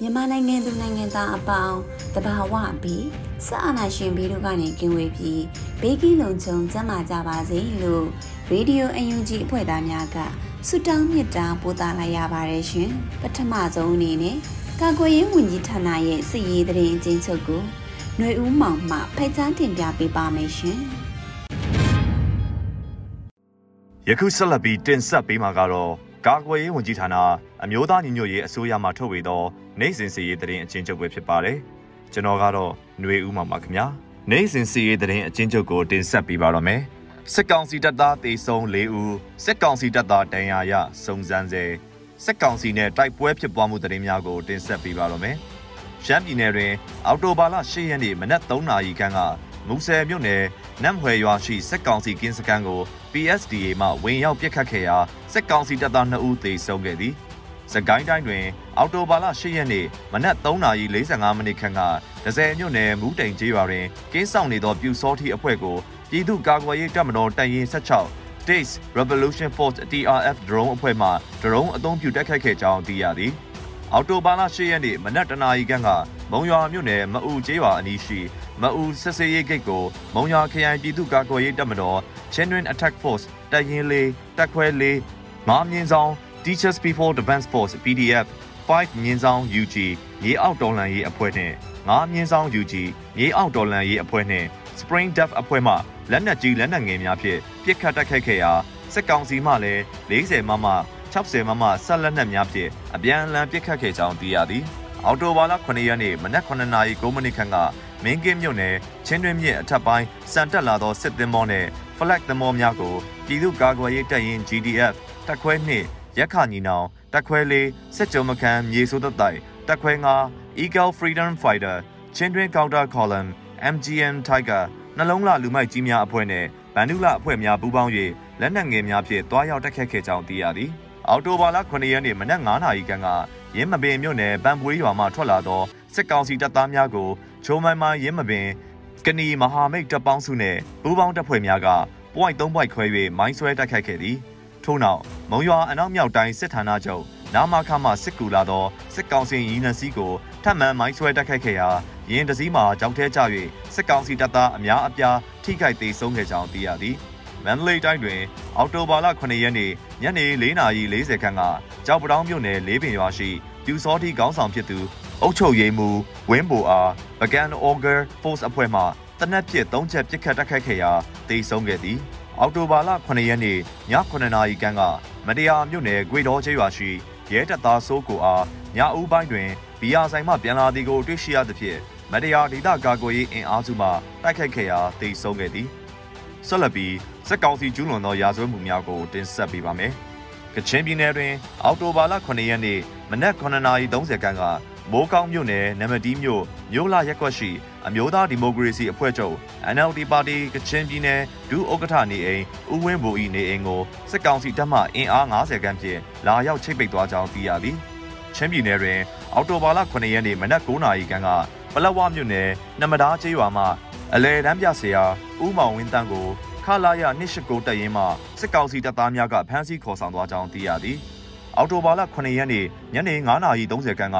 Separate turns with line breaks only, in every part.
မြန်မာနိုင်ငံသူနိုင်ငံသားအပေါင်းတဘာဝပြီးစအာနာရှင်ပြီးတို့ကနေကင်းဝေးပြီးဘေးကင်းလုံခြုံကျန်းမာကြပါစေလို့ရေဒီယိုအယူဂျီအဖွဲ့သားများကဆုတောင်းမေတ္တာပို့သလိုက်ရပါတယ်ရှင်ပထမဆုံးအနေနဲ့ကာကွယ်ရေးဝန်ကြီးဌာနရဲ့စစ်ရေးတရင်အချင်းချုပ်ကိုຫນွေဦးမောင်မှဖိတ်ကြားတင်ပြပေးပါမယ်ရှင်
ယခုဆက်လက်ပြီးတင်ဆက်ပေးမှာကတော့ ကာကွယ်ရေးဝန်ကြီးဌာနအမျိုးသားညီညွတ်ရေးအစိုးရမှထုတ်ဝေသောနိုင်စဉ်စီရေးတရင်အချင်းချုပ်ပဲဖြစ်ပါတယ်။ကျွန်တော်ကတော့ຫນွေဦးမှာပါခင်ဗျာ။နိုင်စဉ်စီရေးတရင်အချင်းချုပ်ကိုတင်ဆက်ပေးပါတော့မယ်။စစ်ကောင်စီတပ်သားတေဆုံး၄ဦးစစ်ကောင်စီတပ်သားဒဏ်ရာရစုံစမ်းစေစစ်ကောင်စီနဲ့တိုက်ပွဲဖြစ်ပွားမှုတရင်များကိုတင်ဆက်ပေးပါတော့မယ်။ရှမ်းပြည်နယ်တွင်အော်တိုဘာလ၈ရက်နေ့မနက်3နာရီခန့်က မူဆယ်မြို့နယ်နမ်ဟွယ်ရွာရှိစက်ကောင်စီကင်းစခန်းကို PSDA မှဝင်ရောက်ပစ်ခတ်ခဲ့ရာစက်ကောင်စီတပ်သား2ဦးသေဆုံးခဲ့သည်။စကိုင်းတိုင်းတွင် အော်တိုဘာလ10ရက်နေ့မနက်3:45မိနစ်ခန့်ကဒဇယ်မြို့နယ်မူးတိန်ကျေးရွာတွင်ကင်းဆောင်နေသောပြူစောထီအဖွဲ့ကိုပြည်သူ့ကာကွယ်ရေးတပ်မတော်တပ်ရင်း16 Days Revolution Force TRF drone အဖွဲ့မှ drone အသုံးပြုတိုက်ခိုက်ခဲ့ကြောင်းသိရသည်။အော်တိုဘာလ10ရက်နေ့မနက်တနာရီခန့်ကမုံရွာမြို့နယ်မအူကျေးရွာအနီးရှိ မအူစစ်စေးရေးဂိတ်ကိုမုံရွာခရိုင်ပြည်သူ့ကာကွယ်ရေးတပ်မတော် Genuine Attack Force တပ်ရင်းလေးတပ်ခွဲလေးငါးမြင်းဆောင် Teachers Before Defense Force PDF 5မြင်းဆောင် UG မြေအောက်တော်လှန်ရေးအဖွဲ့နှင့်ငါးမြင်းဆောင် UG မြေအောက်တော်လှန်ရေးအဖွဲ့နှင့် Spring Def အဖွဲ့မှလက်နက်ကြီးလက်နက်ငယ်များဖြင့်ပစ်ခတ်တိုက်ခိုက်ခဲ့ရာစစ်ကောင်စီမှလည်း40မမ60မမဆက်လက်နက်များဖြင့်အပြန်အလှန်ပစ်ခတ်ခဲ့ကြောင်းသိရသည်။အော်တိုဘာလ9ရက်နေ့မနက်9နာရီ9မိနစ်ခန့်က မင်းကင်းမြို့နယ်ချင်းတွင်းမြစ်အထက်ပိုင်းစံတက်လာသောစစ်သင်္ဘောနဲ့ flag သင်္ဘောများကိုပြည်သူ့ကာကွယ်ရေးတပ်ရင်း GDF တပ်ခွဲ2ရက်ခညီနောင်တပ်ခွဲ4စစ်ကြုံမခန်းမြေဆိုးသက်တိုက်တပ်ခွဲ9 Eagle Freedom Fighter ချင်းတွင်း Counter Column MGM Tiger နှလုံးလှလူမိုက်ကြီးများအဖွဲ့နဲ့ဗန်ဒူလာအဖွဲ့များပူးပေါင်း၍လက်နက်ငယ်များဖြင့်တွားရောက်တိုက်ခတ်ခဲ့ကြောင်းသိရသည်။အော်တိုဘာလ9ရက်နေ့မနက်9:00နာရီခန့်ကရင်းမပင်မြို့နယ်ပန်ပွေးရွာမှထွက်လာသောစစ်ကောင်စီတပ်သားများကို ချိုးမိုင်းမိုင်းရင်းမပင်ကဏီမဟာမိတ်တပ်ပေါင်းစုနှင့်ပူးပေါင်းတပ်ဖွဲ့များကပွိုင်း3ပွိုင်းခွဲ၍မိုင်းဆွဲတိုက်ခိုက်ခဲ့သည်ထို့နောက်မုံရွာအနောက်မြောက်တိုင်းစစ်ဌာနချုပ်နာမခမှစစ်ကူလာသောစစ်ကောင်စီရင်းနှစီးကိုထပ်မံမိုင်းဆွဲတိုက်ခိုက်ခဲ့ရာရင်းတစည်းမှာကြောက်ထဲကျ၍စစ်ကောင်စီတပ်သားအများအပြားထိခိုက်ဒေဆုံးခဲ့ကြောင်းသိရသည် မန္တလေးတိုင်းတွင် အောက်တိုဘာလ9ရက်နေ့ညနေ4:40ခန်းကကြောက်ပတောင်းမြို့နယ်လေးပင်ရွာရှိပြူစောတိခေါင်းဆောင်ဖြစ်သူအုပ်ချုပ်ရေးမှူးဝင်းဘိုအားပကန်အော်ဂါ Force အဖွဲ့မှတနက်ဖြစ်၃ချက်ပစ်ခတ်တိုက်ခိုက်ခဲ့ရာတေဆုံးခဲ့သည်အောက်တိုဘာလ9ရက်နေ့ည9နာရီခန့်ကမတရားမြို့နယ်ဂွေတော်ကျေးရွာရှိရဲတပ်သားစိုးကိုအားညဦးပိုင်းတွင်ဘီယာဆိုင်မှပြန်လာသည်ကိုတွေ့ရှိရသဖြင့်မတရားဒေသကာကွယ်ရေးအင်အားစုမှတိုက်ခိုက်ခဲ့ရာတေဆုံးခဲ့သည်ဆက်လက်ပြီး စက်ကောင်စီကျူးလွန်သောရာဇဝတ်မှုများကိုတင်ဆက်ပေးပါမယ်။ကချင်ပြည်နယ်တွင် အောက်တိုဘာလ9ရက်နေ့မနက်9:30ခန်းကမိုးကောင်းမြို့နယ်နမတီးမြို့မြို့လာရက်ကွက်ရှိအမျိုးသားဒီမိုကရေစီအဖွဲ့ချုပ် NLD ပါတီကချင်ပြည်နယ်ဒုဥက္ကဋ္ဌနေအိမ်ဦးဝင်းဘူ၏နေအိမ်ကိုစစ်ကောင်စီတပ်မှအင်အား90ခန်းဖြင့်လာရောက်ချိတ်ပိတ်သွားကြောင်းသိရသည်။ချင်းပြည်နယ်တွင် အောက်တိုဘာလ9ရက်နေ့မနက်9:00နာရီခန့်ကပလက်ဝမြို့နယ်နမဒါကျေးရွာမှအလဲတန်းပြဆရာဦးမောင်ဝင်းတန်းကိုခ လာရ289တပ်ရင်းမှစစ်ကောင်စီတပ်သားများကဖမ်းဆီးခေါ်ဆောင်သွားကြောင်းသိရသည်။အော်တိုဘာလ9ရက်နေ့ညနေ9:30ခန်းက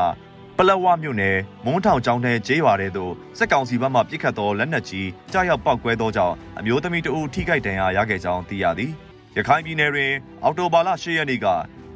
ပလက်ဝမြို့နယ်မုံထောင်ကျောင်းထဲကျေးရွာတဲ့သို့စစ်ကောင်စီဘက်မှပစ်ခတ်သောလက်နက်ကြီးကြားရောက်ပောက်ကွဲသောကြောင့်အမျိုးသမီးတဦးထိခိုက်ဒဏ်ရာရခဲ့ကြောင်းသိရသည်ရခိုင်ပြည်နယ်တွင်အော်တိုဘာလ10ရက်နေ့က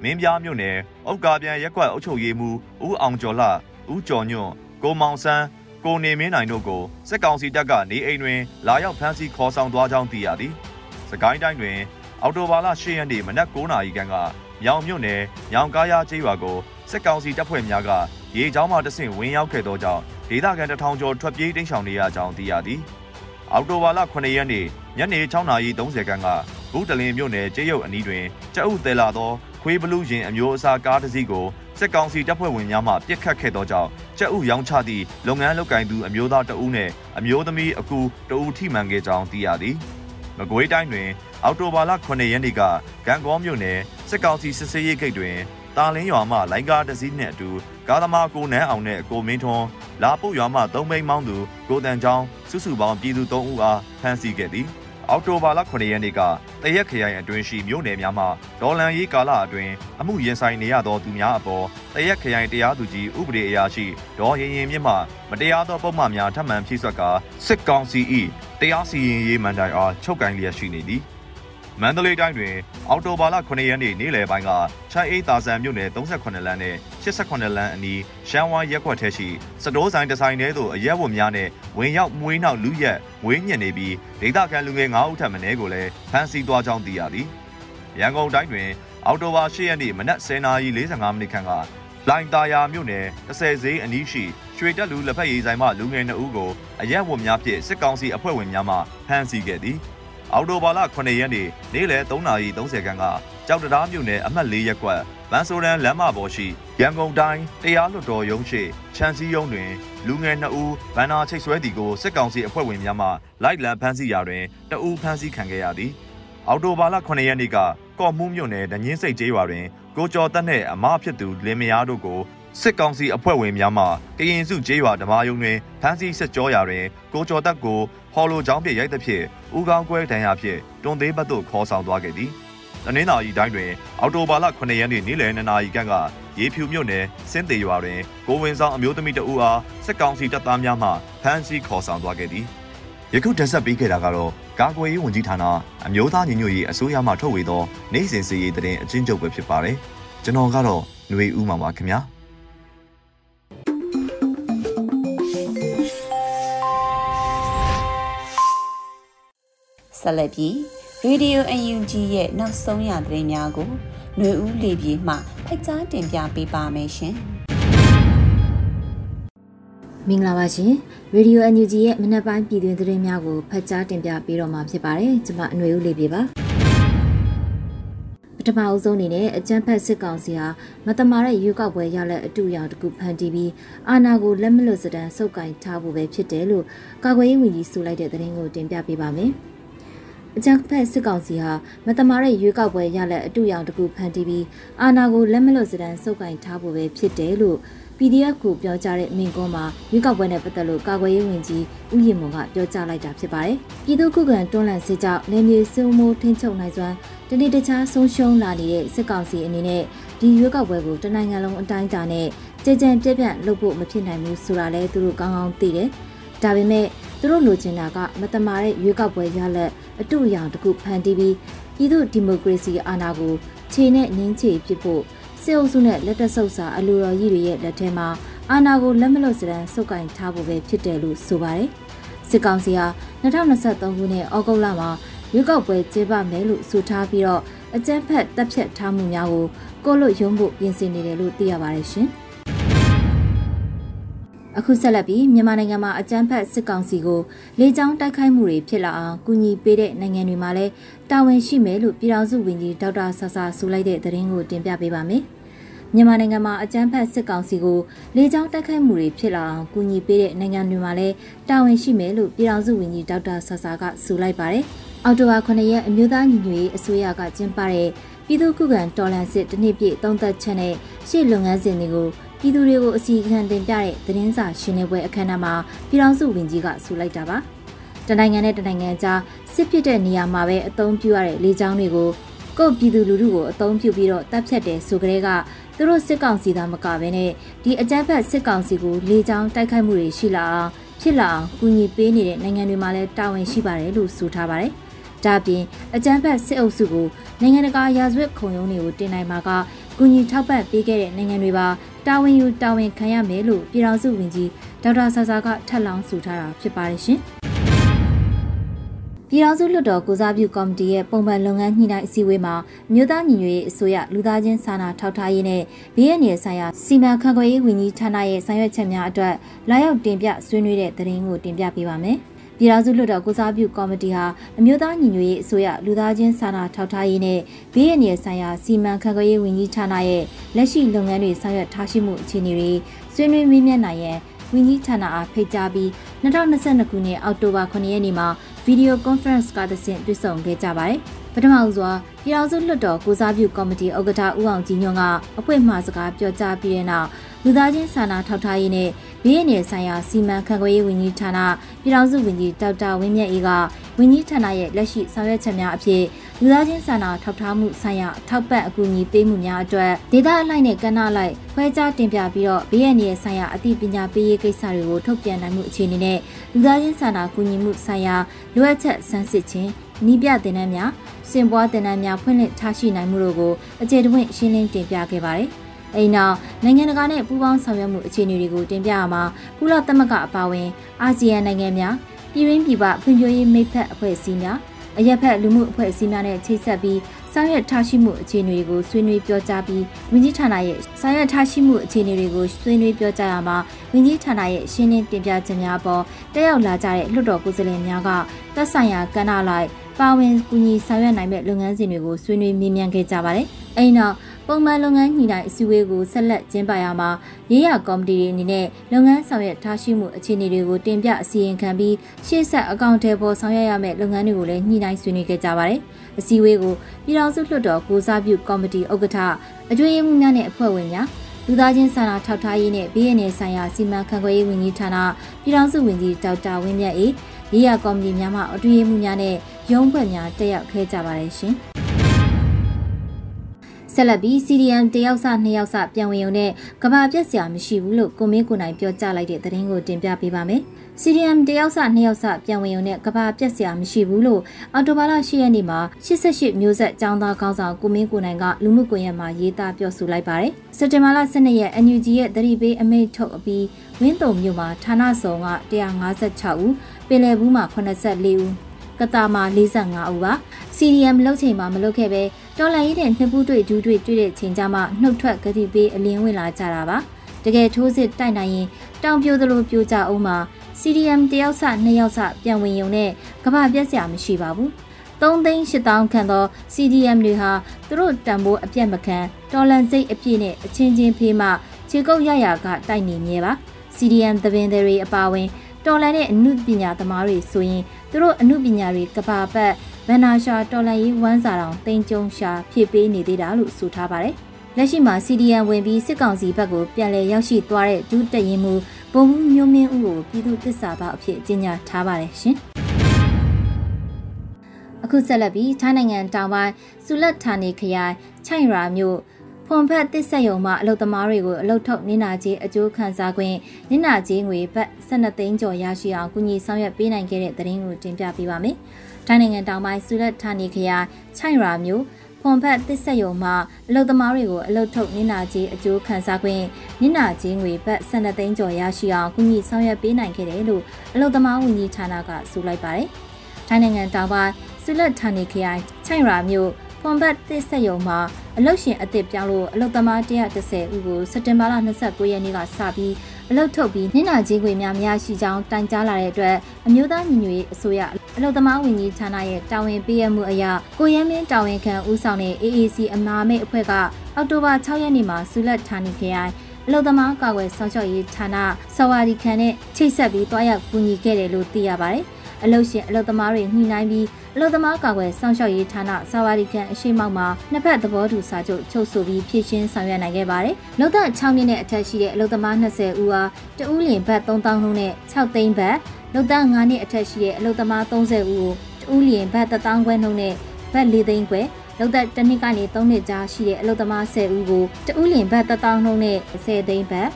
မင်းပြားမြို့နယ်ဥက္ကာပြန်ရက်ကွက်အုပ်ချုပ်ရေးမှူးဦးအောင်ကျော်လှဦးကျော်ညွန့်ကိုမောင်ဆန်း ကိုနေမင်းနိုင်တို့ကိုစစ်ကောင်စီတပ်ကနေအိမ်တွင် လာရောက်ဖမ်းဆီးခေါ်ဆောင်သွားကြောင်းသိရသည်။စကိုင်းတိုင်းတွင် အော်တိုဘာလ10ရက်နေ့မနက်9:00နာရီခန့်ကမြောင်မြို့နယ်ညောင်ကားရကျေးရွာကိုစစ်ကောင်စီတပ်ဖွဲ့များကရေချောင်းမှတဆင့်ဝင်ရောက်ခဲ့သောကြောင့်ဒေသခံတထောင်ကျော်ထွက်ပြေးတိမ်းရှောင်နေရကြောင်းသိရသည်။အော်တိုဘာလ9ရက်နေ့ညနေ6:30ခန်းကဘူးတလင်မြို့နယ်ကျေးရုပ်အနီးတွင်ကျအုပ်သေးလာသောခွေးဘလူးရင်အမျိုးအစားကားတစ်စီးကို စစ်ကောင်စီတပ်ဖွဲ့ဝင်များမှပြစ်ခတ်ခဲ့သောကြောင့်ကျအုပ်ရောင်းချသည့်လုပ်ငန်းလုပ်ကိုင်သူအမျိုးသားတဦးနှင့်အမျိုးသမီးအကူတဦးထိမှန်ခဲ့ကြောင်းသိရသည်။မကွေးတိုင်းတွင်အော်တိုဘာလ9ရက်နေ့ကဂံကောမြို့နယ်စစ်ကောင်စီစစ်ဆေးရေးဂိတ်တွင်တာလင်းရွာမှလိုင်းကားတစ်စီးနှင့်အတူကားသမားကိုနန်းအောင်နဲ့ကိုမင်းထွန်းလာပုတ်ရွာမှသုံးမိန်းမောင်းသူကိုတန်ချောင်းစုစုပေါင်းပြည်သူ၃ဦးအားဖမ်းဆီးခဲ့သည် အောက်တိုဘာလ9ရက်နေ့ကတရက်ခရိုင်အတွင်းရှိမြို့နယ်များမှာဒေါ်လန်ရေးကာလအတွင်းအမှုရင်ဆိုင်နေရသောသူများအပေါ်တရက်ခရိုင်တရားသူကြီးဥပဒေအရာရှိဒေါ်ရင်ရင်မြင့်မှမတရားသောပုံမှန်များထပ်မံဖြည့်ဆွတ်ကာစစ်ကောင်စီ၏တရားစီရင်ရေးမှန်တိုင်အားချုပ်ကင်လျက်ရှိနေသည် မန္တလေးတိုင်းတွင်အော်တိုဘာလ9ရက်နေ့နေ့လယ်ပိုင်းကချိုင်အေးတာဆန်မြို့နယ်38လမ်းနဲ့88လမ်းအနီးရှမ်းဝိုင်းရက်ကွက်ထဲရှိစတိုးဆိုင်တစ်ဆိုင်ထဲသို့အရက်ဝတ်များနဲ့ဝင်ရောက်မွေးနောက်လူရက်မွေးညင်နေပြီးဒေသခံလူငယ်9ဦးထပ်မံကိုလည်းဖမ်းဆီးသွားကြောင်းသိရသည်။ရန်ကုန်တိုင်းတွင်အော်တိုဘာ10ရက်နေ့မနက်10:45မိနစ်ခန့်ကလိုင်တာယာမြို့နယ်30ဈေးအနီးရှိရွှေတက်လူလက်ဖက်ရည်ဆိုင်မှလူငယ်2ဦးကိုအရက်ဝတ်များဖြင့်စစ်ကောင်စီအဖွဲ့ဝင်များမှဖမ်းဆီးခဲ့သည်။ အော်တိုဘာလ9ရက်နေ့နေ့လယ်3:30ခန်းကကြောက်တရားမြို့နယ်အမှတ်၄ရပ်ကွက်ဗန်ဆိုရန်လမ်းမပေါ်ရှိရန်ကုန်တိုင်းတရားလွှတ်တော်ရုံးရှိချန်စီယုံတွင်လူငယ်2ဦးဗန်နာချိတ်ဆွဲတီကိုစစ်ကောင်စီအဖွဲ့ဝင်များမှလိုက်လံဖမ်းဆီးရာတွင်တအူးဖမ်းဆီးခံခဲ့ရသည်အော်တိုဘာလ9ရက်နေ့ကကော့မှုမြို့နယ်ဒညင်းစိတ်ကျေးရွာတွင်ကိုကျော်တက်နှင့်အမဖြစ်သူလင်မယားတို့ကို စစ်ကောင်စီအဖွဲ့ဝင်များမှကရင်စုကျေးရွာဓမာယုံတွင်ဖမ်းဆီးစစ်ကြောရာတွင်ကိုကျော်တက်ကိုဟော်လိုချောင်းပြရိုက်သဖြင့်ဦးကောင်းကွဲဒဏ်ရာဖြင့်တွန်သေးဘတ်သို့ခေါ်ဆောင်သွားခဲ့သည်။တနင်္လာရီတိုင်းတွင်အော်တိုဘာလ9ရက်နေ့နေ့လယ်2နာရီခန့်ကရေဖြူမြို့နယ်စင်းတေရွာတွင်ကိုဝင်ဆောင်အမျိုးသမီးတဦးအားစစ်ကောင်စီတပ်သားများမှဖမ်းဆီးခေါ်ဆောင်သွားခဲ့သည်။ယခုတင်ဆက်ပေးခဲ့တာကတော့ကာကွယ်ရေးဝန်ကြီးဌာနအမျိုးသားညီညွတ်ရေးအစိုးရမှထုတ်ဝေသောနိုင်စဉ်စီရေးတရင်အချင်းချုပ်ပဲဖြစ်ပါတယ်။ကျွန်တော်ကတော့ຫນွေဦးမှာပါခင်ဗျာ။
ဆက်လက်ပြီး Radio UNG ရဲ့နောက်ဆုံးရသတင်းများကိုຫນွေဦးလေပြေမှဖိတ်ကြားတင်ပြပေးပါမယ်ရှင်
မင်္ဂလာပါရှင်။ Radio UNG ရဲ့မနက်ပိုင်းပြည်တွင်သတင်းများကိုဖတ်ကြားတင်ပြပေးတော့မှာဖြစ်ပါတယ်။ကျွန်မအຫນွေဦးလေးပြေပါ။ပထမအဆုံးအနေနဲ့အကြမ်းဖက်စစ်ကောင်စီဟာမတမာတဲ့ရွေးကောက်ပွဲရလက်အတူရောင်တကူဖန်တီးပြီးအာဏာကိုလက်မလွတ်စတမ်းစုပ်ကိုင်ထားဖို့ပဲဖြစ်တယ်လို့ကာကွယ်ရေးဝန်ကြီးဆိုလိုက်တဲ့သတင်းကိုတင်ပြပေးပါမယ်။ အကြံဖက်စစ်ကောင်စီဟာမတမာတဲ့ရွေးကောက်ပွဲရလက်အတူရောင်တကူဖန်တီးပြီးအာဏာကိုလက်မလွတ်စတမ်းစုပ်ကင်ထားဖို့ပဲဖြစ်တယ်လို့ PDF ကိုပြောကြားတဲ့မင်းကွန်းမှာရွေးကောက်ပွဲနဲ့ပတ်သက်လို့ကာကွယ်ရေးဝန်ကြီးဦးရင်မွန်ကပြောကြားလိုက်တာဖြစ်ပါတယ်။ပြည်သူ့ခုခံတွန်းလှန်စစ်ကြောင့်နေမြေစုံမိုးထင်းချုပ်နိုင်စွမ်းတနေ့တခြားဆုံးရှုံးလာနေတဲ့စစ်ကောင်စီအနေနဲ့ဒီရွေးကောက်ပွဲကိုတနိုင်ငံလုံးအတိုင်းအတာနဲ့ကြည်ကြံပြည့်ပြန့်လုပ်ဖို့မဖြစ်နိုင်ဘူးဆိုတာလည်းသူတို့ကောင်းကောင်းသိတယ်။ ဒါပေမဲ့သူတို့လိုချင်တာကမတမာတဲ့ရွေးကောက်ပွဲရလက်အတူအယောင်တစ်ခုဖန်တီးပြီးပြည်သူဒီမိုကရေစီအာဏာကိုခြေနဲ့နင်းချေဖြစ်ဖို့စစ်အုပ်စုနဲ့လက်တဆုပ်စာအလိုတော်ကြီးတွေရဲ့လက်ထဲမှာအာဏာကိုလက်မလွတ်စရန်စုပ်ကင်ထားဖို့ပဲဖြစ်တယ်လို့ဆိုပါတယ်။စစ်ကောင်စီဟာ2023ခုနှစ်ဩဂုတ်လမှာရွေးကောက်ပွဲကျင်းပမယ်လို့ဆိုထားပြီးတော့အကြမ်းဖက်တပ်ဖြတ်ထားမှုများကိုကိုလွတ်ရုံးဖို့ပြင်ဆင်နေတယ်လို့သိရပါတယ်ရှင်။ အခုဆက်လက်ပြီးမြန်မာနိုင်ငံမှာအကြမ်းဖက်စစ်ကောင်စီကိုလေကြောင်းတိုက်ခိုက်မှုတွေဖြစ်လာအောင်ကူညီပေးတဲ့နိုင်ငံတွေမှာလည်းတာဝန်ရှိမယ်လို့ပြည်ထောင်စုဝန်ကြီးဒေါက်တာဆာဆာဆိုလိုက်တဲ့သတင်းကိုတင်ပြပေးပါမယ်။မြန်မာနိုင်ငံမှာအကြမ်းဖက်စစ်ကောင်စီကိုလေကြောင်းတိုက်ခိုက်မှုတွေဖြစ်လာအောင်ကူညီပေးတဲ့နိုင်ငံတွေမှာလည်းတာဝန်ရှိမယ်လို့ပြည်ထောင်စုဝန်ကြီးဒေါက်တာဆာဆာကဆိုလိုက်ပါတယ်။အော်တိုဘာ9ရက်အမျိုးသားညီညွတ်ရေးအစိုးရကကျင်းပတဲ့ပြည်သူ့ခုခံတော်လှန်စစ်တနှစ်ပြည့်သုံးသက်ချက်နဲ့ရှေ့လုပ်ငန်းစဉ်တွေကို ပြည်သူတွေကိုအစီအခံတင်ပြတဲ့သတင်းစာရှင်းလင်းပွဲအခမ်းအနားမှာပြည်ထောင်စုဝန်ကြီးကဆိုလိုက်တာပါ။တနိုင်ငံနဲ့တနိုင်ငံကြားစစ်ဖြစ်တဲ့နေရာမှာပဲအသုံးပြုရတဲ့လေကြောင်းတွေကိုကိုပြည်သူလူထုကိုအသုံးပြုပြီးတော့တပ်ဖြတ်တယ်ဆိုကြတဲ့ကသူတို့စစ်ကောင်စီသားမကဘဲနဲ့ဒီအကြမ်းဖက်စစ်ကောင်စီကိုလေကြောင်းတိုက်ခိုက်မှုတွေရှိလာအောင်ဖြစ်လာအောင်ကူညီပေးနေတဲ့နိုင်ငံတွေမှာလည်းတာဝန်ရှိပါတယ်လို့ဆိုထားပါတယ်။ဒဒါပြင်အကြမ်းဖက်စစ်အုပ်စုကိုနိုင်ငံတကာရာဇဝတ်ခုံရုံးတွေကိုတင်နိုင်မှာကကူညီထောက်ပံ့ပေးခဲ့တဲ့နိုင်ငံတွေပါ တာဝန်ယူတာဝန်ခံရမယ်လို့ပြည်ထောင်စုဝန်ကြီးဒေါက်တာဆာဆာကထပ်လောင်းဆိုထားတာဖြစ်ပါတယ်ရှင်။ပြည်ထောင်စုလွှတ်တော်ကိုစားပြုကော်မတီရဲ့ပုံမှန်လုပ်ငန်းညှိနှိုင်းအစည်းအဝေးမှာမြို့သားညီညွတ်ရေးအစိုးရလူသားချင်းစာနာထောက်ထားရေးနဲ့ဘေးအန္တရာယ်ဆိုင်ရာစီမံခန့်ခွဲရေးဝန်ကြီးဌာနရဲ့ဆောင်ရွက်ချက်များအတွက်လာရောက်တင်ပြဆွေးနွေးတဲ့သတင်းကိုတင်ပြပေးပါမယ်။ ပြည်ထောင်စုလွှတ်တော်ကိုစားပြုကော်မတီဟာအမျိုးသားညီညွတ်ရေးအစိုးရလူသားချင်းစာနာထောက်ထားရေးနဲ့ဘေးအန္တရာယ်ဆိုင်ရာစီမံခန့်ခွဲရေးဝန်ကြီးဌာနရဲ့လက်ရှိလုပ်ငန်းတွေဆောင်ရွက်ထားရှိမှုအခြေအနေတွေဆွေးနွေးမေးမြန်းနိုင်ရန်ဝန်ကြီးဌာနအားဖိတ်ကြားပြီး2022ခုနှစ်အောက်တိုဘာ9ရက်နေ့မှာဗီဒီယိုကွန်ဖရင့်ကတဆင့်တွေ့ဆုံခဲ့ကြပါတယ်။ပထမဦးစွာပြည်ထောင်စုလွှတ်တော်ကိုစားပြုကော်မတီဥက္ကဋ္ဌဦးအောင်ကြည်ညွန့်ကအဖွဲ့မှစကားပြောကြားပြီးတဲ့နောက်လူသားချင်းစာနာထောက်ထားရေးနဲ့ ဘေးအန္တရာယ်ဆိုင်ရာစီမံခန့်ခွဲရေးဝန်ကြီးဌာနပြည်ထောင်စုဝန်ကြီးဒေါက်တာဝင်းမြတ်အေးကဝန်ကြီးဌာနရဲ့လက်ရှိဆောင်ရွက်ချက်များအဖြစ်လူသားချင်းစာနာထောက်ထားမှုဆိုင်ရာထောက်ပံ့အကူအညီပေးမှုများအတွက်ဒေသအလိုက်နဲ့ကဏ္ဍလိုက်ခွဲခြားတင်ပြပြီးတော့ဘေးအန္တရာယ်ဆိုင်ရာအသိပညာပေးရေးကိစ္စတွေကိုထုတ်ပြန်နိုင်မှုအခြေအနေနဲ့လူသားချင်းစာနာကူညီမှုဆိုင်ရာလိုအပ်ချက်ဆန်းစစ်ခြင်းနီးပြတင်နန်းများစင်ပွားတင်နန်းများဖွင့်လှစ်ထားရှိနိုင်မှုတို့ကိုအခြေတဝင့်ရှင်းလင်းတင်ပြခဲ့ပါတယ်။ အိမ်နောက်နိုင်ငံတကာနဲ့ပူးပေါင်းဆောင်ရွက်မှုအခြေအနေတွေကိုတင်ပြရမှာကုလသမဂ္ဂအပါအဝင်အာဆီယံနိုင်ငံများပြည်ရင်းပြည်ပဖွံ့ဖြိုးရေးမိတ်ဖက်အဖွဲ့အစည်းများအရက်ဖက်လူမှုအဖွဲ့အစည်းများနဲ့ချိတ်ဆက်ပြီးဆောင်ရွက်ထားရှိမှုအခြေအနေတွေကိုဆွေးနွေးပြောကြားပြီးဝန်ကြီးဌာနရဲ့ဆောင်ရွက်ထားရှိမှုအခြေအနေတွေကိုဆွေးနွေးပြောကြားရမှာဝန်ကြီးဌာနရဲ့ရှင်းလင်းတင်ပြချက်များပေါ်တက်ရောက်လာကြတဲ့လွှတ်တော်ကိုယ်စားလှယ်များကသက်ဆိုင်ရာကဏ္ဍလိုက်ပါဝင်ကူညီဆောင်ရွက်နိုင်မဲ့လုပ်ငန်းစဉ်တွေကိုဆွေးနွေးမြင်မြန်ခဲ့ကြပါတယ်။အဲဒီနောက် ပုံမှန်လုပ်ငန်းညှိနှိုင်းအစည်းအဝေးကိုဆက်လက်ကျင်းပရမှာရေးရကော်မတီတွေအနေနဲ့လုပ်ငန်းဆောင်ရွက်ထားရှိမှုအခြေအနေတွေကိုတင်ပြအစီရင်ခံပြီးရှေ့ဆက်အကောင့်ထဲပေါ်ဆောင်ရွက်ရမယ့်လုပ်ငန်းတွေကိုလည်းညှိနှိုင်းဆွေးနွေးခဲ့ကြပါတယ်။အစည်းအဝေးကိုပြည်ထောင်စုလွှတ်တော်ကိုစားပြုကော်မတီဥက္ကဋ္ဌအကျွေးမှုများနဲ့အဖွဲ့ဝင်များလူသားချင်းစာနာထောက်ထားရေးနဲ့ဘေးရန်နယ်ဆိုင်ရာစီမံခန့်ခွဲရေးဝန်ကြီးဌာနပြည်ထောင်စုဝန်ကြီးဒေါက်တာဝင်းမြတ်အေးရေးရကော်မတီများမှအတွေ့အမှုများနဲ့ရုံးဖွဲ့များတက်ရောက်ခဲ့ကြပါတယ်ရှင်။ ဆက်လက်ပြီး CDM တယောက်စနှစ်ယောက်စပြန်ဝင်ုံနဲ့ကဘာပြက်စရာမရှိဘူးလို့ကိုမင်းကိုနိုင်ပြောကြားလိုက်တဲ့သတင်းကိုတင်ပြပေးပါမယ်။ CDM တယောက်စနှစ်ယောက်စပြန်ဝင်ုံနဲ့ကဘာပြက်စရာမရှိဘူးလို့အော်တိုဘာလ10ရက်နေ့မှာ88မျိုးဆက်ចောင်းသားခေါင်းဆောင်ကိုမင်းကိုနိုင်ကလူမှုကွန်ရက်မှာရေးသားပြောဆိုလိုက်ပါတယ်။စက်တင်ဘာလ12ရက် NUG ရဲ့သတိပေးအမိန့်ထုတ်အပြီးဝင်းတုံမြို့မှာဌာနဆောင်က156ဦးပင်လယ်ဘူးမှာ84ဦး ကတာမှာ45ဦးပါ CDM လှုပ်ချိန်မှာမလုပ်ခဲ့ပဲတော်လန်ရေးတဲ့နှစ်ပူးတွေ့ဒူးတွေ့တွေ့တဲ့ချိန်ကြမှာနှုတ်ထွက်ဂတိပေးအလင်းဝင်လာကြတာပါတကယ်ထိုးစစ်တိုက်နိုင်ရင်တောင်ပြိုသလိုပြိုကြအောင်မှာ CDM တယောက်စနှစ်ယောက်စပြန်ဝင်ရုံနဲ့ကဘာပြက်စရာမရှိပါဘူး3သိန်း8000ခန့်သော CDM တွေဟာသူတို့တံပိုးအပြတ်မခံတော်လန်စိတ်အပြည့်နဲ့အချင်းချင်းဖေးမှခြေကုပ်ရရကတိုက်နေမြဲပါ CDM သဘင်တွေအပါဝင်တော်လန်တဲ့အမှုပညာသမားတွေဆိုရင် သူတို့အမှုပညာတွေကဘာပတ်ဗန်နာရှာတော်လန်ရေးဝမ်းစာတောင်တင်ကြုံရှာဖြည့်ပေးနေသေးတာလို့ဆိုထားပါတယ်။လက်ရှိမှာ CDN ဝင်ပြီးစစ်ကောင်စီဘက်ကိုပြန်လည်ရောက်ရှိသွားတဲ့ဒုတရင်မှုဘုံမှုမျိုးမင်းဦးကိုပြည်သူ့တစ္ဆာပေါအဖြစ်ကြေညာထားပါတယ်ရှင်။အခုဆက်လက်ပြီးထိုင်းနိုင်ငံတောင်ပိုင်းဆူလက်ဌာနေခရိုင်ချိုင်ရာမြို့ ဖွန်ဖက်တစ်ဆက်ယုံမှအလုတ်သမားတွေကိုအလုတ်ထုတ်နင်းနာကြီးအကျိုးခံစားခွင့်နင်းနာကြီးငွေဘတ်12သိန်းကျော်ရရှိအောင်ကူညီဆောင်ရွက်ပေးနိုင်ခဲ့တဲ့သတင်းကိုတင်ပြပေးပါမယ်။တိုင်းနိုင်ငံတောင်ပိုင်းဆူလက်ဌာနီခရိုင်ချိုင်ရာမြို့ဖွန်ဖက်တစ်ဆက်ယုံမှအလုတ်သမားတွေကိုအလုတ်ထုတ်နင်းနာကြီးအကျိုးခံစားခွင့်နင်းနာကြီးငွေဘတ်12သိန်းကျော်ရရှိအောင်ကူညီဆောင်ရွက်ပေးနိုင်ခဲ့တယ်လို့အလုတ်သမားဝန်ကြီးဌာနကဆိုလိုက်ပါတယ်။တိုင်းနိုင်ငံတောင်ပိုင်းဆူလက်ဌာနီခရိုင်ချိုင်ရာမြို့ဖွန်ဘတ်တစ်ဆက်ယုံမှာ အလုတ်ရှင်အစ်စ်ပြောင်းလို့အလုတ်သမား130ဦးကိုစက်တင်ဘာလ29ရက်နေ့ကစပြီးအလုတ်ထုတ်ပြီးနင့်နာကြီးခွေများများရှိကြောင်းတိုင်ကြားလာတဲ့အတွက်အမျိုးသားညီညွတ်ရေးအစိုးရအလုတ်သမားဝန်ကြီးဌာနရဲ့တာဝန်ပေးရမှုအရကိုရဲမင်းတာဝန်ခံဦးဆောင်တဲ့ AAC အမာမိတ်အဖွဲ့ကအောက်တိုဘာ6ရက်နေ့မှာဆူလက်ဌာနီခရိုင်အလုတ်သမားကာကွယ်ဆောင်ရှောက်ရေးဌာနဆဝါဒီခန်နဲ့ချိတ်ဆက်ပြီးတွားရောက်ကူညီခဲ့တယ်လို့သိရပါတယ်။အလုတ်ရှင်အလုတ်သမားတွေညှိနှိုင်းပြီး အလုသမားကာကွယ်စောင့်ရှောက်ရေးဌာနစာဝါဒီကန်အရှိမောက်မှာနှစ်ဖက်သဘောတူစာချုပ်ချုပ်ဆိုပြီးဖြည့်ရှင်းဆောင်ရွက်နိုင်ခဲ့ပါတယ်။လုံသက်6မြင့်နဲ့အထက်ရှိတဲ့အလုသမား20ဦးအားတဦးလင်ဘတ်3000နှုန်းနဲ့6သိန်းဘတ်လုံသက်9နှစ်အထက်ရှိတဲ့အလုသမား30ဦးကိုတဦးလင်ဘတ်1000ခွဲနှုန်းနဲ့ဘတ်4သိန်းခွဲလောက်သက်တစ်နှစ်ကနေ3နှစ်ကြားရှိတဲ့အလုသမား10ဦးကိုတဦးလင်ဘတ်1000နှုန်းနဲ့10သိန်းဘတ်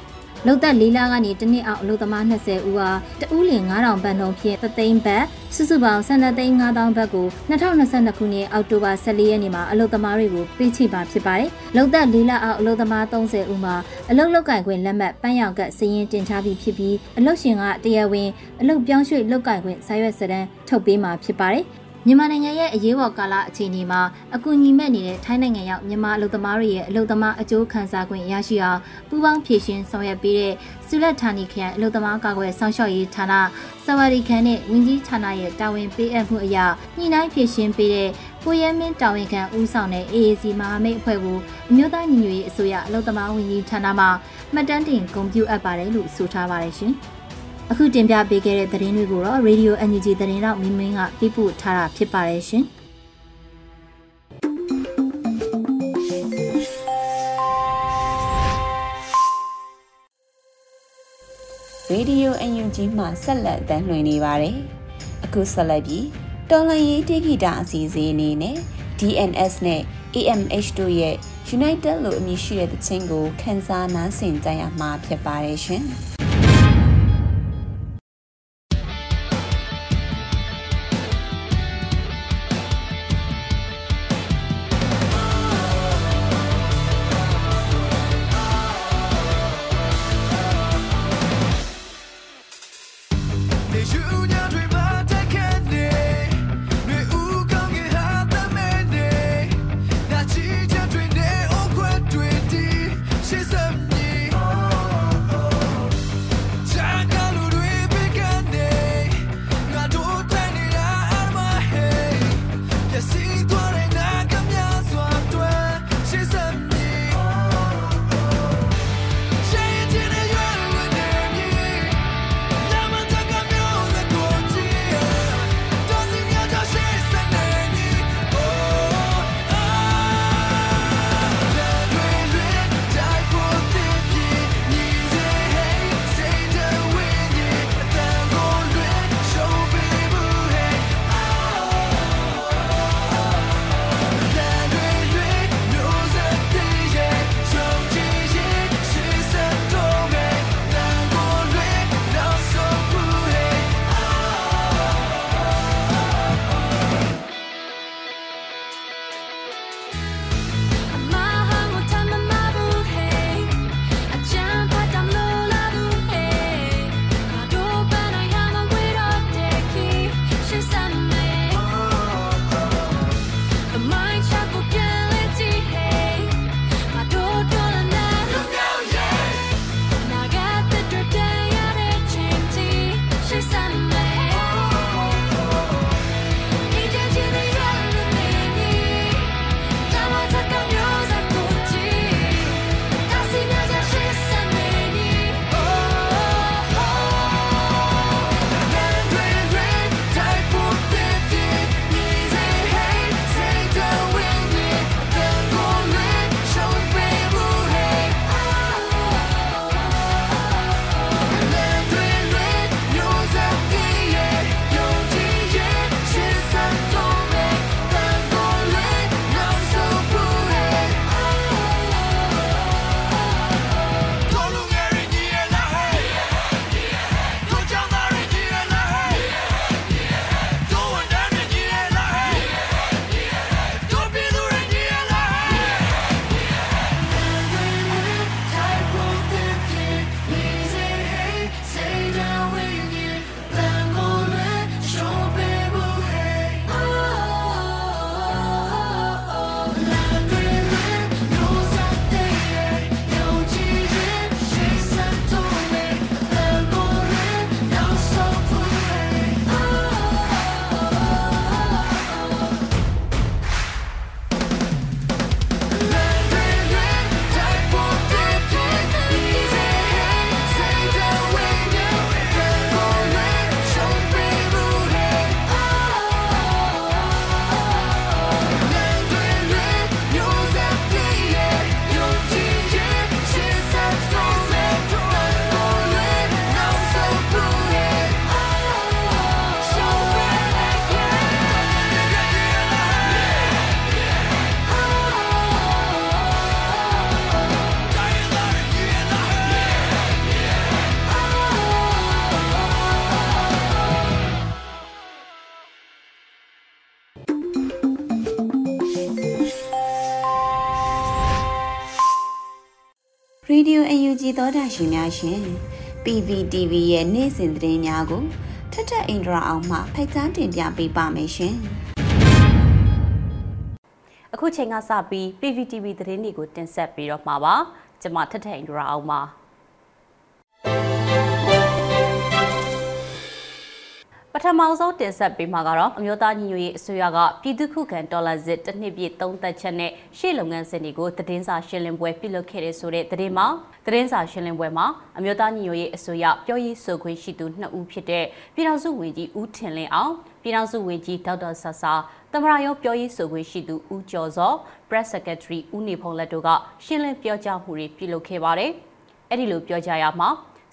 လုံသက်၄လကနေတစ်နှစ်အောက်အလုပ်သမား20ဦးဟာတဦးလင်9000ဘတ်နှုန်းဖြင့်သသိန်းဘတ်စုစုပေါင်း12သိန်း5000ဘတ်ကို2022ခုနှစ်အောက်တိုဘာ14ရက်နေ့မှာအလုပ်သမားတွေကိုပေးချိပါဖြစ်ပါတယ်။လုံသက်၄လအောက်အလုပ်သမား30ဦးမှာအလုပ်လုပ်ကင်ခွင့်လက်မှတ်ပန်းရောက်ကစည်ရင်တင်ထားပြီးဖြစ်ပြီးအလုပ်ရှင်ကတရားဝင်အလုပ်ပြောင်းရွှေ့လုပ်ကင်ခွင့်စာရွက်စာတမ်းထုတ်ပေးမှာဖြစ်ပါတယ်။ မြန်မာနိုင်ငံရဲ့အရေးပေါ်ကာလအခြေအနေမှာအကူအညီမဲ့နေတဲ့ထိုင်းနိုင်ငံရောက်မြန်မာအလုပ်သမားတွေရဲ့အလုပ်သမားအကျိုးခံစား권ရရှိအောင်ပူးပေါင်းဖြည့်ရှင်ဆောင်ရွက်ပေးတဲ့ဆုလက်ဌာနီခရိုင်အလုပ်သမားကာကွယ်ဆောင်ရှောက်ရေးဌာနစဝရီခန်နဲ့ဝင်းကြီးဌာနရဲ့တာဝန်ပေးအပ်မှုအရညှိနှိုင်းဖြည့်ရှင်ပေးတဲ့ကိုရဲမင်းတာဝန်ခံဦးဆောင်တဲ့ AAC မဟာမိတ်အဖွဲ့ကိုအမျိုးသားညီညွတ်ရေးအစိုးရအလုပ်သမားဝန်ကြီးဌာနမှမှတ်တမ်းတင်ဂုဏ်ပြုအပ်ပါတယ်လို့ဆိုထားပါတယ်ရှင်။ အခုတင်ပြပေးခဲ့တဲ့သတင်းတွေကိုတော့ Radio NUG သတင်းတော့မင်းမင်းကပြပို့ထားတာဖြစ်ပါတယ်ရှင်။
Radio UNG မှဆက်လက်တမ်းလွှင့်နေပါတယ်။အခုဆက်လက်ပြီးတော်လန်ရေးတိဂီတာအစီအစဉ်အနေနဲ့ DNS နဲ့ AMH တို့ရဲ့ United လို့အမည်ရှိတဲ့သချင်းကိုခန်းစားနားဆင်ကြရမှာဖြစ်ပါတယ်ရှင်။ ဒီယို UNG သောတာရှင်များရှင် PVTV ရဲ့နေ့စဉ်သတင်းများကိုထထအင်ဒရာအောင်မှဖိတ်ကြားတင်ပြပေးပါမယ်ရှင်။
အခုချိန်ကစပြီး PVTV သတင်းတွေကိုတင်ဆက်ပေးတော့မှာပါ။ကျွန်မထထအင်ဒရာအောင်ပါ။ ပထမဆုံးတင်ဆက်ပေးမှာကတော့အမျိုးသားညီညွတ်ရေးအစိုးရကပြည်သူ့ခုခံဒေါ်လာစစ်တစ်နှစ်ပြည့်သုံးသက်ချက်နဲ့ရှေ့လုပ်ငန်းစဉ်တွေကိုသတင်းစာရှင်းလင်းပွဲပြုလုပ်ခဲ့တဲ့ဆိုတဲ့သတင်းမှာသတင်းစာရှင်းလင်းပွဲမှာအမျိုးသားညီညွတ်ရေးအစိုးရပြောရေးဆိုခွင့်ရှိသူနှစ်ဦးဖြစ်တဲ့ပြည်ထောင်စုဝန်ကြီးဦးထင်လင်းအောင်ပြည်ထောင်စုဝန်ကြီးဒေါက်တာဆဆာသမရယုံပြောရေးဆိုခွင့်ရှိသူဦးကျော်စော Press Secretary ဦးနေဖုံလက်တို့ကရှင်းလင်းပြောကြားမှုတွေပြုလုပ်ခဲ့ပါတယ်။အဲ့ဒီလိုပြောကြားရမှာ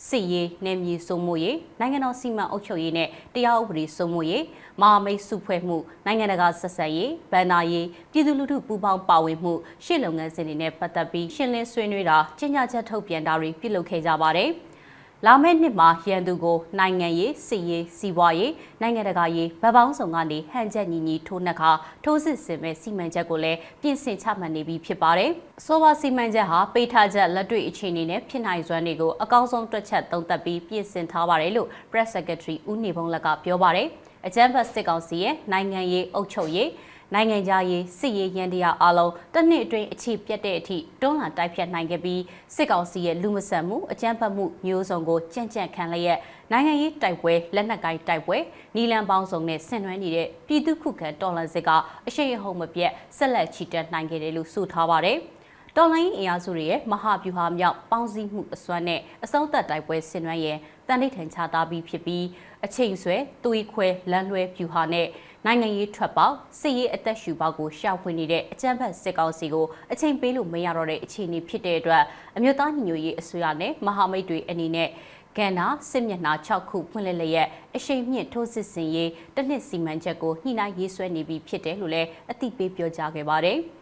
စစ်ရေးနယ်မြေစုံမှုရေးနိုင်ငံတော်စီမံအုပ်ချုပ်ရေးနဲ့တရားဥပဒေစုံမှုရေးမဟာမိတ်စုဖွဲ့မှုနိုင်ငံတကာဆက်ဆံရေးဗန်နာရေးပြည်သူလူထုပူးပေါင်းပါဝင်မှုရှေ့လုပ်ငန်းစဉ်တွေနဲ့ပတ်သက်ပြီးရှင်းလင်းဆွေးနွေးတာကြေညာချက်ထုတ်ပြန်တာတွေပြုလုပ်ခဲ့ကြပါတယ်။ လာမယ့်နှစ်မှာရန်သူကိုနိုင်ငံရေးစစ်ရေးစီးပွားရေးနိုင်ငံတကာရေးဗတ်ပေါင်းဆောင်ကနေဟန်ချက်ညီညီထိုးနှက်ခါထိုးစစ်ဆင်မဲ့စီမံချက်ကိုလည်းပြင်ဆင်ချမှတ်နေပြီဖြစ်ပါတယ်။ဆိုပါစီမံချက်ဟာပိထားချက်လက်တွေ့အခြေအနေနဲ့ဖြစ်နိုင်စွမ်းတွေကိုအကောင်းဆုံးတွက်ချက်သုံးသပ်ပြီးပြင်ဆင်ထားပါတယ်လို့ Press Secretary ဦးနေဘုံလက်ကပြောပါတယ်။အကြမ်းဖက်စစ်ကောင်စီရဲ့နိုင်ငံရေးအုပ်ချုပ်ရေး နိုင်ငံခြားရေးစစ်ရေးရန်တရားအလုံးတစ်နှစ်အတွင်းအခြေပြတ်တဲ့အထိတွန်းလှန်တိုက်ဖြတ်နိုင်ခဲ့ပြီးစစ်ကောင်စီရဲ့လူမဆန်မှုအကြမ်းဖက်မှုမျိုးစုံကိုကြံ့ကြံ့ခံလျက်နိုင်ငံရေးတိုက်ပွဲလက်နက်ကိုင်တိုက်ပွဲနီလန်ပေါင်းစုံနဲ့ဆင်နွှဲနေတဲ့ပြည်သူ့ခုခံတော်လှန်စစ်ကအရှိန်အဟုန်မပြတ်ဆက်လက်ချီတက်နိုင်ခဲ့တယ်လို့ဆိုထားပါတယ်။တော်လိုင်းအင်အားစုတွေရဲ့မဟာဗျူဟာမြောက်ပေါင်းစည်းမှုအစွမ်းနဲ့အစုံသက်တိုက်ပွဲဆင်နွှဲရင်တန်ဋိဌံချတာပြီးဖြစ်ပြီးအချိန်ဆွဲသွေးခွဲလမ်းလွဲဗျူဟာနဲ့ နိုင်ငံရေးထွက်ပေါက်စစ်ရေးအသက်ရှူပေါက်ကိုရှာဖွေနေတဲ့အကြမ်းဖက်စစ်ကောင်စီကိုအချိန်ပေးလို့မရတော့တဲ့အခြေအနေဖြစ်တဲ့အတွက်အမျိုးသားညီညွတ်ရေးအစိုးရနဲ့မဟာမိတ်တွေအနေနဲ့ကဏ္ဍစစ်မျက်နှာ6ခုဖွင့်လှစ်လျက်အရှိန်မြင့်ထိုးစစ်ဆင်ရေးတစ်နှစ်စီမံချက်ကိုညှိနှိုင်းရေးဆွဲနေပြီဖြစ်တယ်လို့လည်းအသိပေးပြောကြားခဲ့ပါတယ်။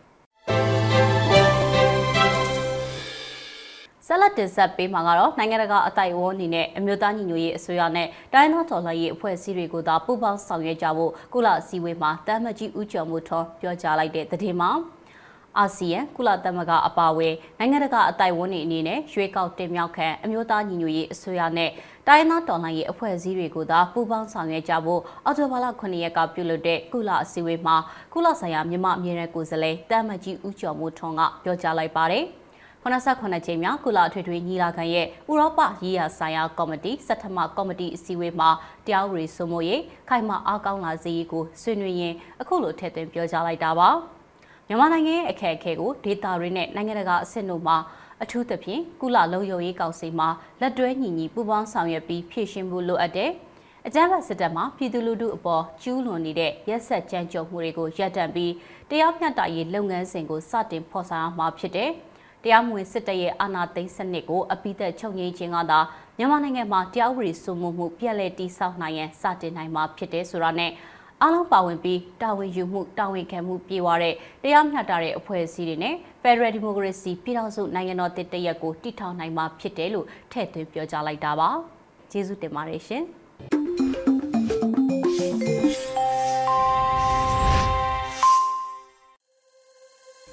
ဆက်လက်တင်ဆက်ပေးမှာကတော့နိုင်ငံတကာအတိုင်အဝန်းအနေနဲ့အမျိုးသားညီညွတ်ရေးအစိုးရနဲ့တိုင်းဒေသတော်လှန်ရေးအဖွဲ့အစည်းတွေကိုသာပူးပေါင်းဆောင်ရွက်ကြဖို့ကုလအစည်းအဝေးမှာတမ်းမကြီးဦးကျော်မှုထောပြောကြားလိုက်တဲ့သတင်းမှာအာဆီယံကုလသမဂ္ဂအပါအဝင်နိုင်ငံတကာအတိုင်အဝန်းတွေအနေနဲ့ရွေးကောက်တင်မြှောက်ခံအမျိုးသားညီညွတ်ရေးအစိုးရနဲ့တိုင်းဒေသတော်လှန်ရေးအဖွဲ့အစည်းတွေကိုသာပူးပေါင်းဆောင်ရွက်ကြဖို့အော်တိုဘာလ9ရက်ကပြုလုပ်တဲ့ကုလအစည်းအဝေးမှာကုလဆိုင်ရာမြန်မာအမြဲတမ်းကိုယ်စားလှယ်တမ်းမကြီးဦးကျော်မှုထွန်းကပြောကြားလိုက်ပါတယ်။ 89ကြိမ်မြောက်ကုလအထွေထွေညီလာခံရဲ့ဥရောပရေးရာဆိုင်ရာကော်မတီစက်ထမကော်မတီအစည်းအဝေးမှာတရားဥပဒေစိုးမိုးရေးခိုင်မာအားကောင်းလာစေရေးကိုဆွေးနွေးရင်းအခုလိုထည့်သွင်းပြောကြားလိုက်တာပါမြန်မာနိုင်ငံရဲ့အခက်အခဲကိုဒေတာတွေနဲ့နိုင်ငံတကာအဆင့်တို့မှာအထူးသဖြင့်ကုလလုံခြုံရေးကောင်စီမှာလက်တွဲညီညီပူးပေါင်းဆောင်ရွက်ပြီးဖြည့်ရှင်းဖို့လိုအပ်တယ်အကြမ်းဖက်စစ်တပ်မှပြည်သူလူထုအပေါ်ကျူးလွန်နေတဲ့ရက်ဆက်ကြမ်းကြုတ်မှုတွေကိုရပ်တန့်ပြီးတရားမျှတရေးလုပ်ငန်းစဉ်ကိုစတင်ဖော်ဆောင်မှာဖြစ်တယ်။ တရားမဝင်စစ်တပ်ရဲ့အာဏာသိမ်းစနစ်ကိုအပိသက်ချုပ်ငြိမ်းခြင်းကသာမြန်မာနိုင်ငံမှာတရားဥပဒေစိုးမိုးမှုပြည့်လည်တည်ဆောက်နိုင်ရန်စတင်နိုင်မှာဖြစ်တယ်ဆိုတာနဲ့အားလုံးပါဝင်ပြီးတာဝန်ယူမှုတာဝန်ခံမှုပြေဝတဲ့တရားမျှတတဲ့အဖွဲ့အစည်းတွေနဲ့ Federal Democracy ပြည်ထောင်စုနိုင်ငံတော်တည်တရက်ကိုတည်ထောင်နိုင်မှာဖြစ်တယ်လို့ထည့်သွင်းပြောကြားလိုက်တာပါ။ကျေးဇူးတင်ပါတယ်ရှင်။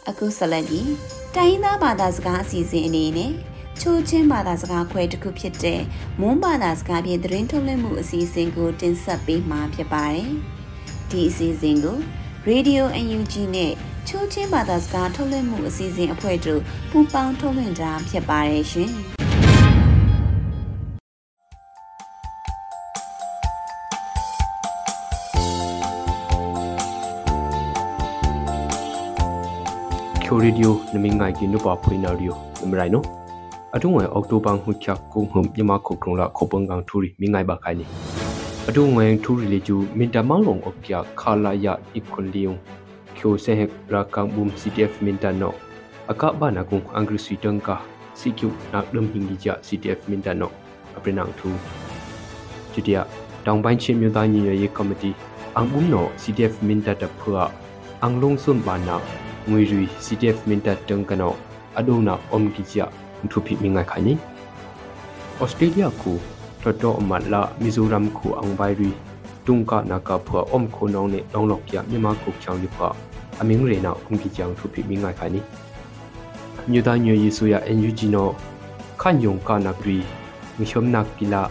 အခုဆက်လက်ပြီး တိုင်းသားဘာသာစကားအစီအစဉ်အနေနဲ့ချိုးချင်းဘာသာစကားခွဲတစ်ခုဖြစ်တဲ့မွန်းဘာသာစကားဖြင့်သတင်းထုတ်လွှင့်မှုအစီအစဉ်ကိုတင်ဆက်ပေးမှာဖြစ်ပါတယ်။ဒီအစီအစဉ်ကို Radio UNG နဲ့ချိုးချင်းဘာသာစကားထုတ်လွှင့်မှုအစီအစဉ်အဖွဲ့တို့ပူးပေါင်းထုတ်လွှင့်တာဖြစ်ပါတယ်ရှင်။
ချိုရီဒီယိုနမင်းငိုင်ကင်းတို့ပါဖွေနာရီယိုနမရိုင်နိုအတုံဝဲအောက်တိုဘာဟုချကုံဟုံမြမခုခုံလာခုပငကန်ထူရီမင်းငိုင်ပါခိုင်နီအတုံဝဲထူရီလေကျူမင်တမောင်လုံအော့ကျခါလာယာအခွန်လီယုံချိုဆေဟက်ရာကံဘုံ CTF မင်တနောအကဘာနာကုံအင်္ဂရိစီတန်ကာ CQ nak dum hingi ja CTF မင်တနောအပရနန်ထူချီတယာတောင်ပိုင်းချင်းမြို့သားညီညွတ်ရေးကော်မတီအန်ဘုံနော CTF မင်တတဖွာအန်လုံစွန်ဘာနာ ငွေရီ CTF မင်တတန်ကနောအဒုနာအုံကီချာထုဖိမင်ငါခိုင်နီဩစတြေးလျကူထတော်အမလာမီဇိုရမ်ကူအောင်ဘိုင်ရီတုံကနာကဖွာအုံခိုနောင်းနဲ့လောင်းလောက်ပြမြန်မာကုတ်ချောင်းဒီဖွာအမင်းရေနာအုံကီချောင်းထုဖိမင်ငါခိုင်နီမြို့သားညွေရေးဆိုရ NUG နော် khan yong ka na pri mi shom nak kila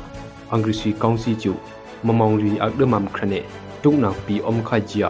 angri sui kaunsi chu mamong ri ak de mam khrane tuk nak pi om kha jia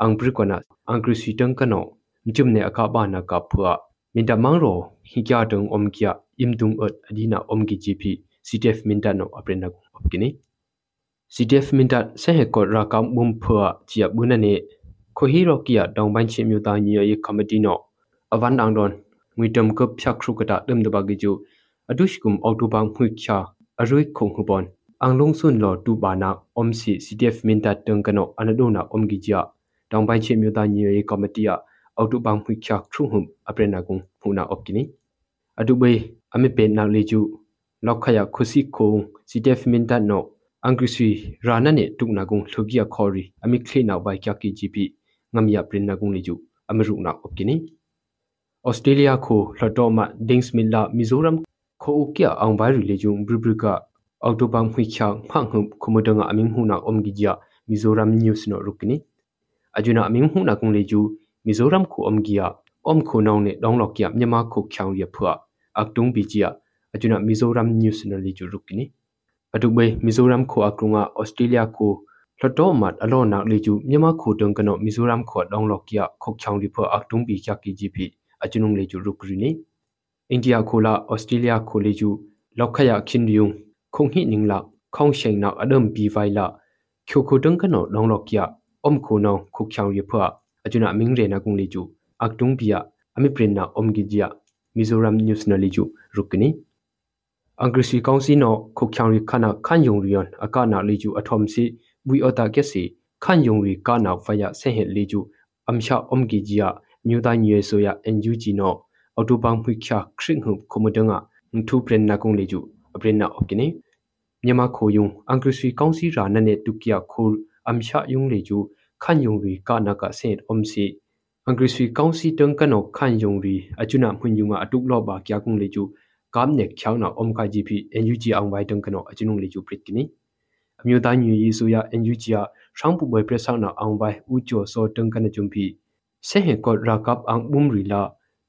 teng kana prit kini bribrika october hui chak ma khongai tanga hi bi khuda sin ne ka ke ne angri sui teng ka sikyu na dam hing ki gp CDF minta na li ju prit kini achuna ami ba ka na ang brikona angri sui teng kana njum ne aka ba na ka phua minta mang ro hi kya dang om kya imdung ot adina om gi gp CDF minta no aprena op kini CDF minta se he ko ra kam bum phua chia bunane ko hi ro kia dong ban chi myu ta nyi ye committee no awan dang don ngui tam ko phyak khru ka ta dum da ba gi ju adush kum auto bang hui kha arui khong hu bon ang long sun lo tu ba na om si CDF minta tung kano anado na om gi ja dong ban chi myu ta nyi ye committee a auto bang hui kha khru hum aprena gung huna op kini adu be ame pe na le ju lokhaya khusi khong CDF minta no angrisui rana ne tukna gung thlugia khori ami khle na bai kya ki gp ngamya prin na gung leju amru na opkini australia kho hlatoma dings milla mizoram kho ukya ang bai leju bribrika octobam hui kya phang hum khumodanga aming huna omgi ja mizoram news no rukini ajuna aming huna gung leju mizoram kho omgia om kho naw ne donglok kya myama kho khyang ria phwa aktung bijia ajuna mizoram news no leju rukini adubai mizoram kho akrunga australia kho hloto mat alo nak leju myama kho tung kano mizoram kho donglok kya khok chang ri pho aktung bi kya ki gp achunung leju rukri ni india kho la australia kho leju lokhaya khin riung khong hi ningla khong sheng na adam bi vai la khyo kho tung kano donglok kya om kho no khok chang ri pho achuna ming re na kung leju aktung bia ami prin na om gi jia mizoram news na leju rukni อังกฤษกองซีโนคุกขังริขณะขันยงริยนอากาศนาลีจูอทอมซีบุยอตาเกสีขันยงริกานาฟยาเซเหลีจูอัมชาอมกิจียมิวตาเยโซยาเอ็นยูจีโนอตุบังพุขยาคริงหุคุมดงะทูเปรนนากุงลีจูอเปรนนาอกินีမြန်မာခိုယုံအင်္ဂရိစီကောင်စီရာနနဲ့တုကီယာခိုအမ်ရှာယုံလေကျူခန်ယုံရီကာနာကဆင် အုံစီအင်္ဂရိစီကောင်စီတန်ကနောခန်ယုံရီအချွနာမွန်ယုံအတုလောဘာကျကုံလေကျူ kam nek khyau na om ka gp NUG ang wai tong kano achinung le chu prit kini amyo ta nyu yi su ya NUG ya shang pu boy presa na ang wai u cho so tong kana chum phi se he ko ra kap ang bum ri la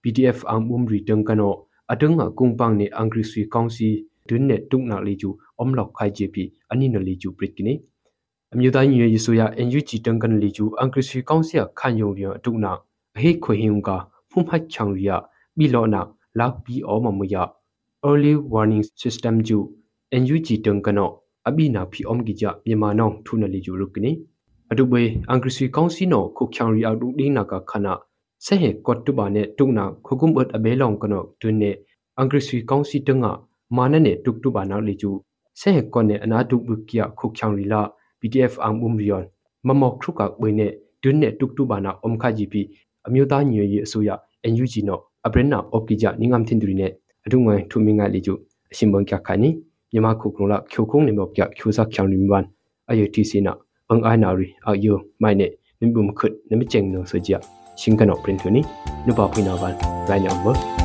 PDF ang bum ri tong kano atung a kung pang ne angri sui kong si dun ne tuk na le chu om lok khai gp ani na le chu prit kini amyo ta nyu yi su ya NUG tong kan le chu angri sui kong si ya khan yong ri tuk na he khoi hin ka phum phat chang ri ya bi lo na lak bi o ma mu ya early warning system ju NUG tung kano abi na phi om gi ja myama nong thuna li ju rukni adubwe angrisi kaunsi no khu khyang ri adu ding na ka khana se he kot tu ba ne tung na khugum ot abe long kano tun ne angrisi kaunsi tunga mana ne tuk tu ba na li ju se he kon ne ana tuk bu kya khu khyang ri la PDF ang bum rion mamok thru ka bwe ne tun ne tuk tu ba na om kha ji pi အမျိုးသားညီညွတ်ရေးအစိုးရ NUG နော်အပရင်နာအော့ကီဂျာနင်းငမ်တင်ဒူရီနဲ့အဒုငွေထုမင်းငါလီကျုအရှင်ဘန်ကျခါနီမြမခုကလုံးလချိုခုံနေမော့ကျချိုစာချောင်းနီမန်အယတီစီနာအန်အိုင်နာရီအယိုမိုင်နေနင်ဘုံခွတ်နမကျင်းနောဆိုကြရှင်ကနော့ပရင်ထူနီနုပါဖိနာဘန်ရိုင်လမ်ဘော